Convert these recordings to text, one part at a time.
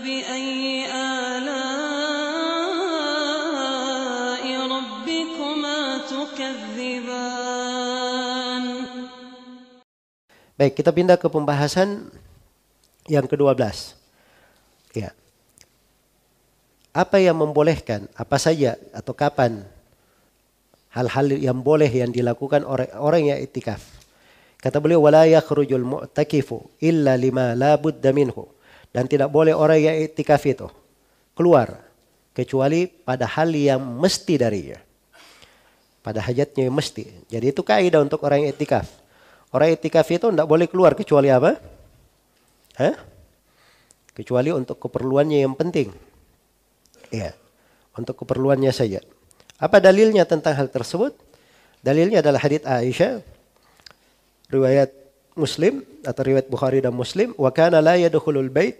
فبأي آلاء ربكما تكذبان Baik, kita pindah ke pembahasan yang ke-12. Ya. Apa yang membolehkan, apa saja atau kapan hal-hal yang boleh yang dilakukan orang orang yang itikaf. Kata beliau wala yakhrujul mu'takifu illa lima la budda minhu. Dan tidak boleh orang yang itikaf itu keluar kecuali pada hal yang mesti darinya. Pada hajatnya yang mesti. Jadi itu kaidah untuk orang yang itikaf. Orang itikaf itu tidak boleh keluar kecuali apa? Hah? Kecuali untuk keperluannya yang penting. Ya, untuk keperluannya saja. Apa dalilnya tentang hal tersebut? Dalilnya adalah hadits Aisyah, riwayat Muslim atau riwayat Bukhari dan Muslim, wa kana la yadkhulul bait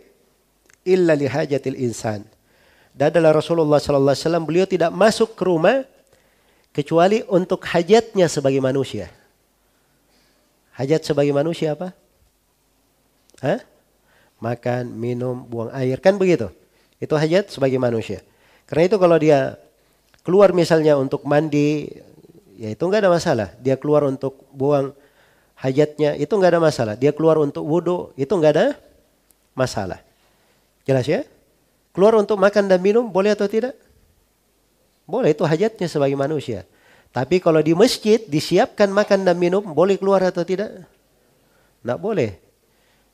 illa li hajatil insan. Dan adalah Rasulullah sallallahu alaihi wasallam beliau tidak masuk ke rumah kecuali untuk hajatnya sebagai manusia. Hajat sebagai manusia apa? Hah? Makan, minum, buang air. Kan begitu. Itu hajat sebagai manusia. Karena itu kalau dia keluar misalnya untuk mandi, ya itu nggak ada masalah. Dia keluar untuk buang hajatnya, itu nggak ada masalah. Dia keluar untuk wudhu, itu nggak ada masalah. Jelas ya? Keluar untuk makan dan minum, boleh atau tidak? Boleh, itu hajatnya sebagai manusia. Tapi kalau di masjid disiapkan makan dan minum, boleh keluar atau tidak? Tidak boleh.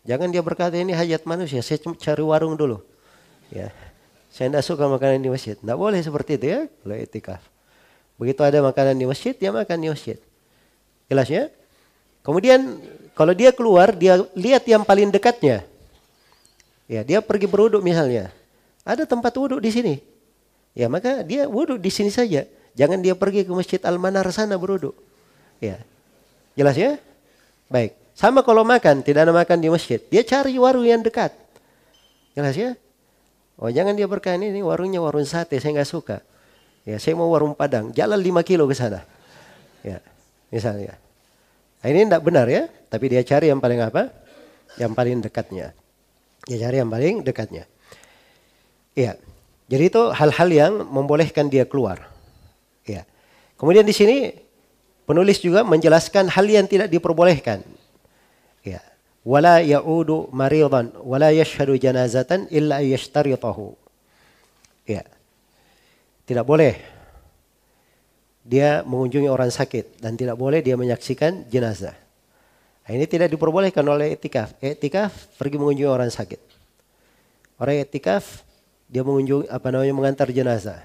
Jangan dia berkata ini hajat manusia, saya cari warung dulu. Ya, saya tidak suka makanan di masjid. Tidak boleh seperti itu ya, kalau etikaf. Begitu ada makanan di masjid, dia makan di masjid. Jelas ya? Kemudian kalau dia keluar, dia lihat yang paling dekatnya. Ya, dia pergi beruduk misalnya. Ada tempat wuduk di sini. Ya, maka dia wuduk di sini saja. Jangan dia pergi ke Masjid Al-Manar sana beruduk. Ya. Jelas ya? Baik. Sama kalau makan, tidak ada makan di masjid. Dia cari warung yang dekat. Jelas ya? Oh jangan dia berkata ini warungnya warung sate, saya nggak suka. Ya saya mau warung padang, jalan 5 kilo ke sana. Ya, misalnya. Nah, ini tidak benar ya, tapi dia cari yang paling apa? Yang paling dekatnya. Dia cari yang paling dekatnya. Iya. Jadi itu hal-hal yang membolehkan dia keluar. Ya. Kemudian di sini penulis juga menjelaskan hal yang tidak diperbolehkan. Ya. Wala ya'udu maridan wala yashhadu janazatan illa yashtaritahu. Ya. Tidak boleh dia mengunjungi orang sakit dan tidak boleh dia menyaksikan jenazah. Nah, ini tidak diperbolehkan oleh etikaf. Etikaf pergi mengunjungi orang sakit. Orang etikaf dia mengunjungi apa namanya mengantar jenazah.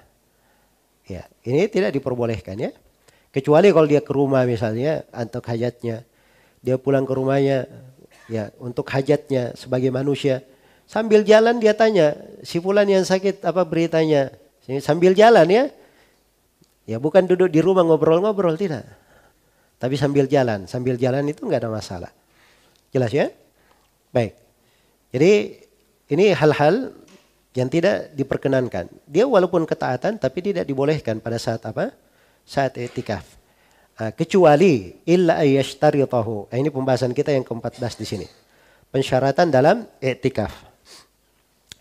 Ya, ini tidak diperbolehkan ya. Kecuali kalau dia ke rumah misalnya untuk hajatnya. Dia pulang ke rumahnya ya untuk hajatnya sebagai manusia. Sambil jalan dia tanya, si fulan yang sakit apa beritanya? Sambil jalan ya. Ya bukan duduk di rumah ngobrol-ngobrol tidak. Tapi sambil jalan, sambil jalan itu nggak ada masalah. Jelas ya? Baik. Jadi ini hal-hal yang tidak diperkenankan. Dia walaupun ketaatan tapi tidak dibolehkan pada saat apa? Saat etikaf. Nah, kecuali illa ayyashtaritahu. Nah, ini pembahasan kita yang ke-14 di sini. Pensyaratan dalam etikaf.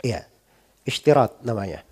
Iya. Istirat namanya.